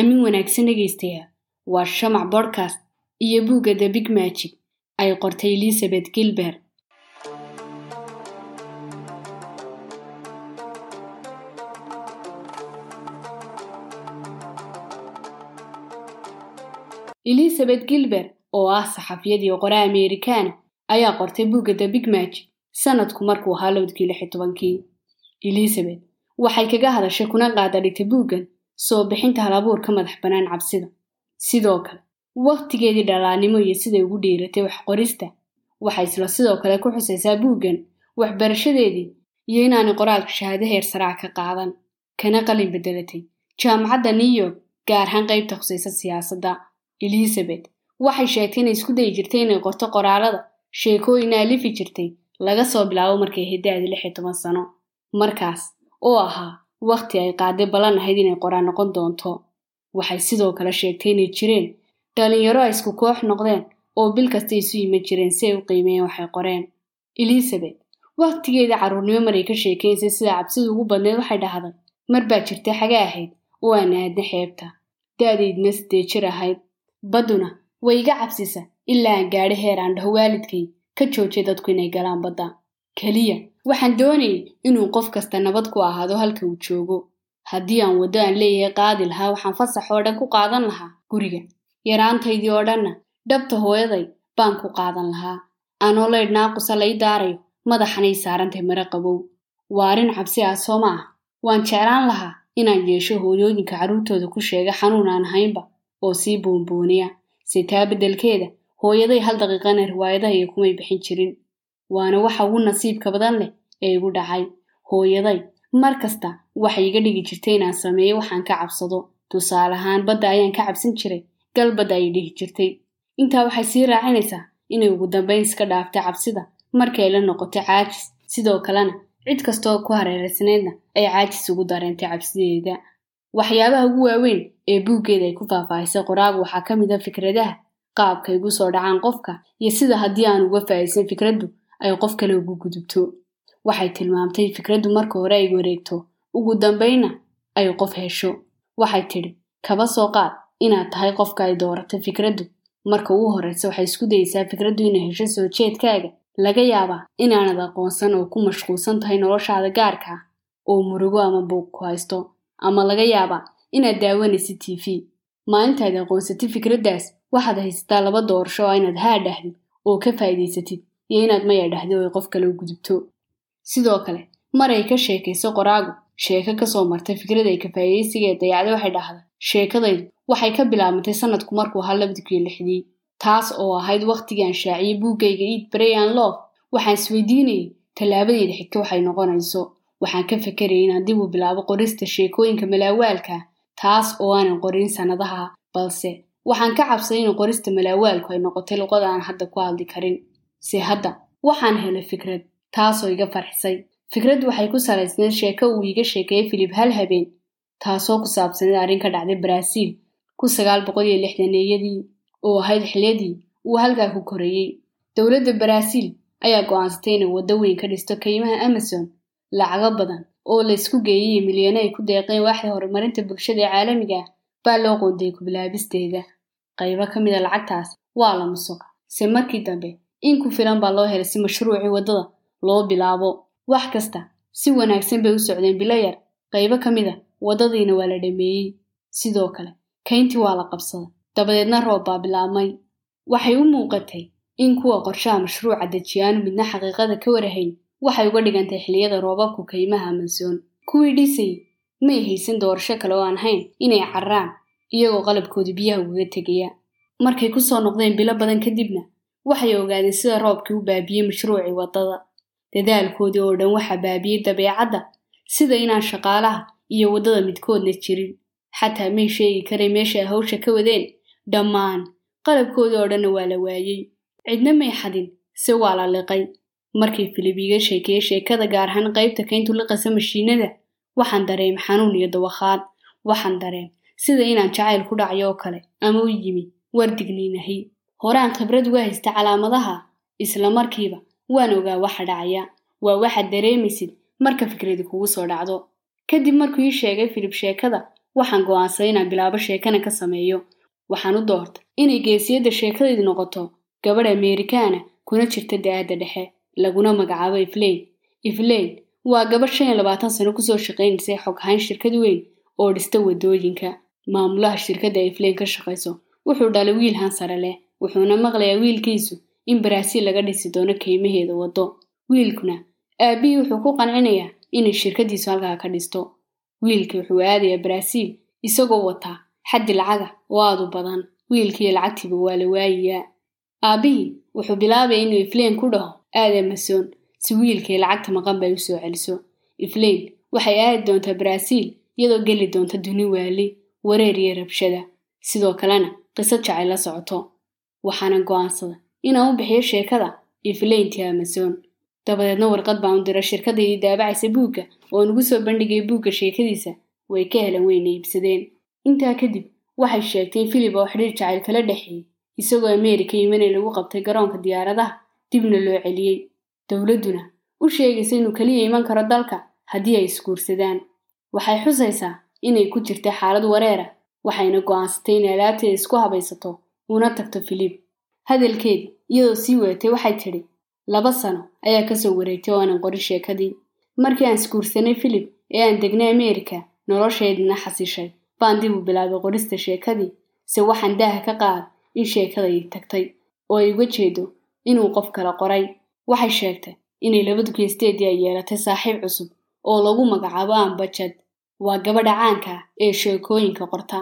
amin wanaagsan dhegaystayaa. Waa shamac bodcast iyo buugga the big magic ay qortay elizabeth gilber elizabeth gilber oo ah saxafiyadii qore amerikaana ayaa qortay buugga the big magic sanadku markuu ahaa lowdkii lix iyo tobankii. Elizabeth waxay kaga hadashay kuna qaada buuggan soo bixinta halabuur ka madax bannaan cabsida. Sidoo kale wakhtigeedii dhalaannimo iyo siday ugu dhiiratay wax qorista waxay isla sidoo kale ku xusaysaa buuggan waxbarashadeedii iyo inaanay qoraalka shahaado heer saraa ka qaadan. Kana qalin bedelatay jaamacadda new york gaar ahaan qaybta khusaysa siyaasadda elizabeth waxay sheegtay inay isku dayi jirtay inay qorto qoraalada sheekooyin aalifi jirtay laga soo bilaabo markay hiddaadi lix iyo toban sano. Markaas oo ahaa wakhti ay qaaday ballan ahayd inay qoraan noqon doonto. Waxay sidoo kale sheegtay inay jireen. Dhalinyaro ay isku koox noqdeen oo bil kasta isu yiman jireen si ay u qiimeeyeen waxay qoreen. Elizabeth wakhtigeedii carruurnimo maray ka sheekaysay sida cabsidu ugu badneed waxay dhahday mar baa jirtay xage ahayd oo aan aadna xeebta. Da'daydna sidee jir ahayd? Badduna way iga cabsisa ilaa aan gaadho heer aan dhaho waalidkay. Ka joojay dadku inay galaan badda keliya. Waxaan doonayay inuu qof kasta nabad ku ahaado halka uu joogo. Haddii aan waddo aan leeyahay qaadi lahaa waxaan fasax oo dhan ku qaadan lahaa guriga. Yaraantaydii oo dhanna dhabta hooyaday baan ku qaadan lahaa. Anoo laydh naaqusa lay daarayo madaxanay saarantay mare qabow. Waa arrin cabsi ah soo ma ah waan jeclaan lahaa inaan yeesho hooyooyinka carruurtooda ku sheega xanuun aan ahaynba oo sii boonbooniya si taa beddelkeeda hooyaday hal daqiiqana riwaayadaha iyo kumay bixin jirin waana waxa ugu nasiibka badan leh ee igu dhacay. Hooyaday mar kasta waxay iga dhigi jirtay inaan sameeyo waxaan ka cabsado. Tusaale ahaan badda ayaan ka cabsan jiray gal badda ayay dhihi jirtay. Intaa waxay sii raacinaysaa inay ugu dambayn iska dhaaftay cabsida markii ay la noqotay caajis. Sidoo kalena cid kastooo ku hareeraysnaydna ay caajis ugu dareentay cabsideeda. Waxyaabaha ugu waaweyn ee buuggeeda ay ku faahfaahisay qoraagu waxaa ka mid a fikradaha qaabka igu soo dhacaan qofka iyo sida haddii aan uga faa'iidsan fikraddu ay qof kale ugu gudubto. Waxay tilmaamtay fikraddu marka hore ay wareegto. Ugu dambaynna ay qof hesho. Waxay tidhi kaba soo qaad inaad tahay qofka ay dooratay fikraddu. Marka ugu horraysa waxay isku dayeysaa fikraddu inay hesho soo jeedkaaga. Laga yaabaa inaanad aqoonsan oo ku mashquulsan tahay noloshaada gaarka ah oo murugo ama buuq ku haysto. Ama laga yaabaa inaad daawanaysid t v. Maalintaad aqoonsatid fikraddaas waxaad haysataa laba doorasho oo inaad haa dhahdid oo ka faa'iidaysatid iyo inaad maya dhahdi oo ay qof kale u gudubto sidoo kale mar ay ka sheekayso qoraagu sheeko ka soo martay fikrad ay ka faa'iidaysigae dayacday waxay dhahday sheekadaydu waxay ka bilaabantay sanadku markuu ahaa labadikii lixdii taas oo ahayd wakhtigii aan shaaciyey buuggayga eid bray an love waxaan isweydiinayay tallaabadeyda xigta waxay noqonayso waxaan ka fekerayay inaan dib u bilaabo qorista sheekooyinka malaawaalka taas oo aanan qorin sannadaha balse waxaan ka cabsaday in qorista malaawaalku ay noqotay luqada aan hadda ku hadli karin si hadda waxaan helay fikrad taasoo iga farxisay. Fikrad waxay ku salaysnayd sheeko uu iiga sheekeeyey filib hal habeen taasoo ku saabsanayd arrin ka dhacday baraaziil ku sagaal boqol lixdaneeyadii oo ahayd xiliyadii uu halkaa ku koreeyey dowladda baraaziil ayaa go'aansatay inay waddo weyn ka dhisto kaymaha amazon lacago badan oo la isku geeyey iyo ay ku deeqeen waaxda horumarinta bulshada ee caalamiga ah baa loo qoondayay kubilaabisteeda qaybo ka mid a lacagtaas waa la musuq se markii dambe in ku filan baa loo helay si mashruucii waddada loo bilaabo. Wax kasta si wanaagsan bay u socdeen bilo yar qaybo ka mid a waddadiina waa la dhameeyey. Sidoo kale kayntii waa la qabsaday. Dabadeedna roob baa bilaabmay. Waxay u muuqatay in kuwa qorshaha mashruuca dejiyaanu midna xaqiiqada ka warahayn. Waxay uga dhigantay xilliyada roobabku kaymaha amasoon kuwii dhisay may haysan doorasho kale oo aan hayn inay carraan iyagoo qalabkooda biyaha ugaga tegaya markay ku soo noqdeen bilo badan kadibna waxay ogaadeen sida roobkii u baabiyey mashruucii waddada dadaalkoodii oo dhan waxaa baabiyey dabeecadda sida inaan shaqaalaha iyo waddada midkoodna jirin. Xataa may sheegi karay meesha ay hawsha ka wadeen? Dhammaan. Qalabkoodii oo dhanna waa la waayey cidna may xadin se waa la liqay. Markii filib iiga sheekeeyey sheekada gaar ahaan qaybta kayntu liqaysa mashiinada waxaan dareem xanuun iyo dawakhaad waxaan dareem sida inaan jacayl ku dhacyo oo kale ama u yimi wardigniinahay horaan khibrad uga haysta calaamadaha isla markiiba waan ogaa waxa dhacaya. Waa waxaad dareemaysid marka fikradi kugu soo dhacdo. Kadib markuu ii sheegay filib sheekada waxaan go'aansaday inaan bilaabo sheekana ka sameeyo. Waxaan u doortay inay geesiyadda sheekadaydu noqoto gabadh ameerikaana kuna jirta da'aadda dhexe laguna magacaabo ifleyn ifleyn waa gabadh shan iyo labaatan sano ku soo shaqaynaysay xoghayn shirkad weyn oo dhista waddooyinka. Maamulaha shirkadda ifleyn ka shaqayso wuxuu dhalay wiil hansare leh wuxuuna maqlayaa wiilkiisu in baraaziil laga dhisi doono keymaheeda waddo. Wiilkuna aabbihii wuxuu ku qancinayaa inay shirkaddiisu halkaa ka dhisto. Wiilkii wuxuu aadayaa baraaziil isagoo wataa xaddi lacaga oo aad u badan. Wiilkiiyo lacagtiiba waa la waayayaa aabbihii wuxuu bilaabaya inuu ifleyn ku dhaho aad amasoon si wiilkii lacagta maqan bay u soo celiso. Ifleyn waxay aadi doontaa baraaziil iyadoo geli doonta duni waali wareer iyo rabshada. Sidoo kalena qisad jacay la socoto waxaana go'aansada inaan u bixiyo sheekada ifleyntii amasoon dabadeedna warqad baan u dira shirkadaydii daabacaysa buugga oo nugu soo bandhigay buugga sheekadiisa way ka helan weyna iibsadeen intaa kadib waxay sheegtay in filib oo xidhiir jacayl kala dhexeeyey isagoo ameerika yimanay lagu qabtay garoonka diyaaradaha dibna loo celiyey dowladduna u sheegaysa inuu keliya iman karo dalka haddii ay isguursadaan. Waxay xusaysaa inay ku jirta xaalad wareera waxayna go'aansatay inay alaabteeda isku habaysato una tagto filib hadalkeedii iyadoo sii wadatay waxay tidhi laba sano ayaa ka soo wareegtay oo aanan qorin sheekadii. Markii aan isguursanay filib ee aan degnay ameerika noloshaydina xasishay baan dib u bilaabay qorista sheekadii se waxaan daaha ka qaad in sheekadaydi tagtay oo ay uga jeedo inuu qof kala qoray. Waxay sheegtay inay labadu geesteedii ay yeelatay saaxiib cusub oo lagu magacaabo aanbajad waa gabadha caanka ah ee sheekooyinka qorta.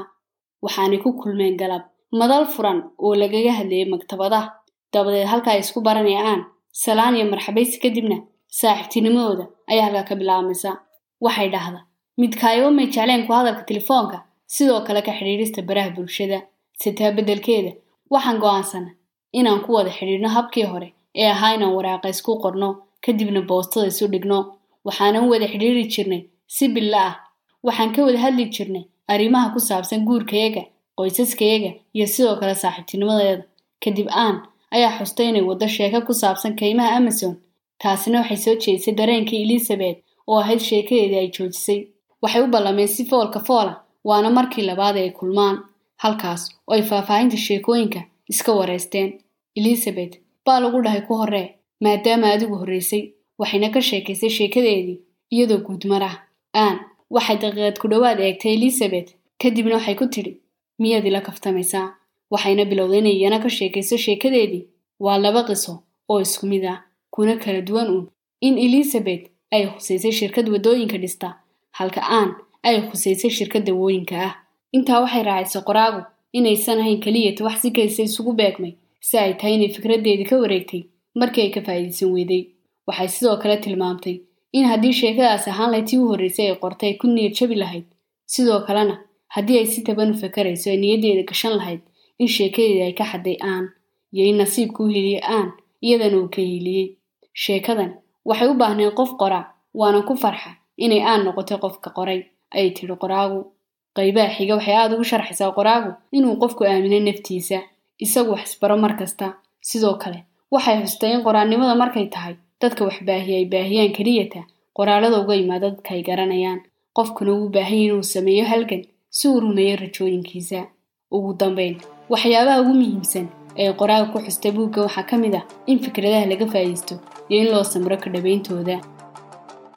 Waxaanay ku kulmeen galab madal furan oo lagaga hadlayay maktabadaha dabadeed halka ay isku baranayaan salaan iyo marxabaysi kadibna saaxiibtinimadooda ayaa halkaa ka bilaabmaysa. Waxay dhahda midkaayo may jecleen ku hadalka telefoonka? Sidoo kale ka xidhiidhista baraha bulshada. Sitaa beddelkeeda waxaan go'aansana inaan ku wada xidhiidhno habkii hore ee ahaa inaan waraaqa isku qorno kadibna boostada isu dhigno. Waxaanan wada xidhiidri jirnay si billa ah. Waxaan ka wada hadli jirnay arrimaha ku saabsan guurkayaga qoysaskayaga iyo sidoo kale saaxiibtinimadeeda kadib aan ayaa xustay inay waddo sheeko ku saabsan kaymaha amazon taasina waxay soo jeedisay dareenkii elizabeth oo ahayd sheekadeedii ay joojisay. Waxay u ballameen si foolka foola waana markii labaad ay kulmaan halkaas oo ay faahfaahinta sheekooyinka iska wareysteen. Elizabeth baa lagu dhahay ku horree maadaama adigu horraysay waxayna ka sheekaysay sheekadeedii iyadoo guudmar ah aan waxay daqiiqad ku dhowaad eegtay elizabeth kadibna waxay ku tidhi miyaad ila kaftamaysaa waxayna bilowday inay iyana ka sheekayso sheekadeedii. Waa laba qiso oo isku mid ah. Kuna kala duwan uun. In elizabeth ay khusaysay shirkad waddooyinka dhista halka aan ay khusaysay shirkad dawooyinka ah. Intaa waxay raacisay qoraagu inaysan ahayn keliyata wax si isugu beegmay si ay tahay inay fikraddeedii ka wareegtay markii ay ka faa'iidaysan weyday waxay sidoo kale tilmaamtay in haddii sheekadaas ahaan lahayd tii u horraysay ay qortay ay ku niyad jabi lahayd. Sidoo kalena haddii ay si taban u fakarayso ay niyaddeeda gashan lahayd in sheekadeedii ay ka xadday aan iyo in nasiibku u heliyey aan iyadana uu ka hiiliyey sheekadan waxay u baahneen qof qora waana ku farxa inay aan noqotay qofka qoray ayay tidhi qoraagu. Qaybaha xiga waxay aada ugu sharxaysaa qoraagu inuu qofku aamino naftiisa isagu wax isbaro mar kasta. Sidoo kale waxay xustay in qoraannimada markay tahay dadka wax baahiya ay baahiyaan keliyata qoraalada uga yimaada dadka ay garanayaan. Qofkuna wuu baahanya inuu sameeyo halgan si uu rumeeyo rajooyinkiisa. Ugu dambayn waxyaabaha ugu muhiimsan ee qoraaga ku xustay buugga waxaa ka mid ah in fikradaha laga faa'iisto iyo in loo samro ka dhabeyntooda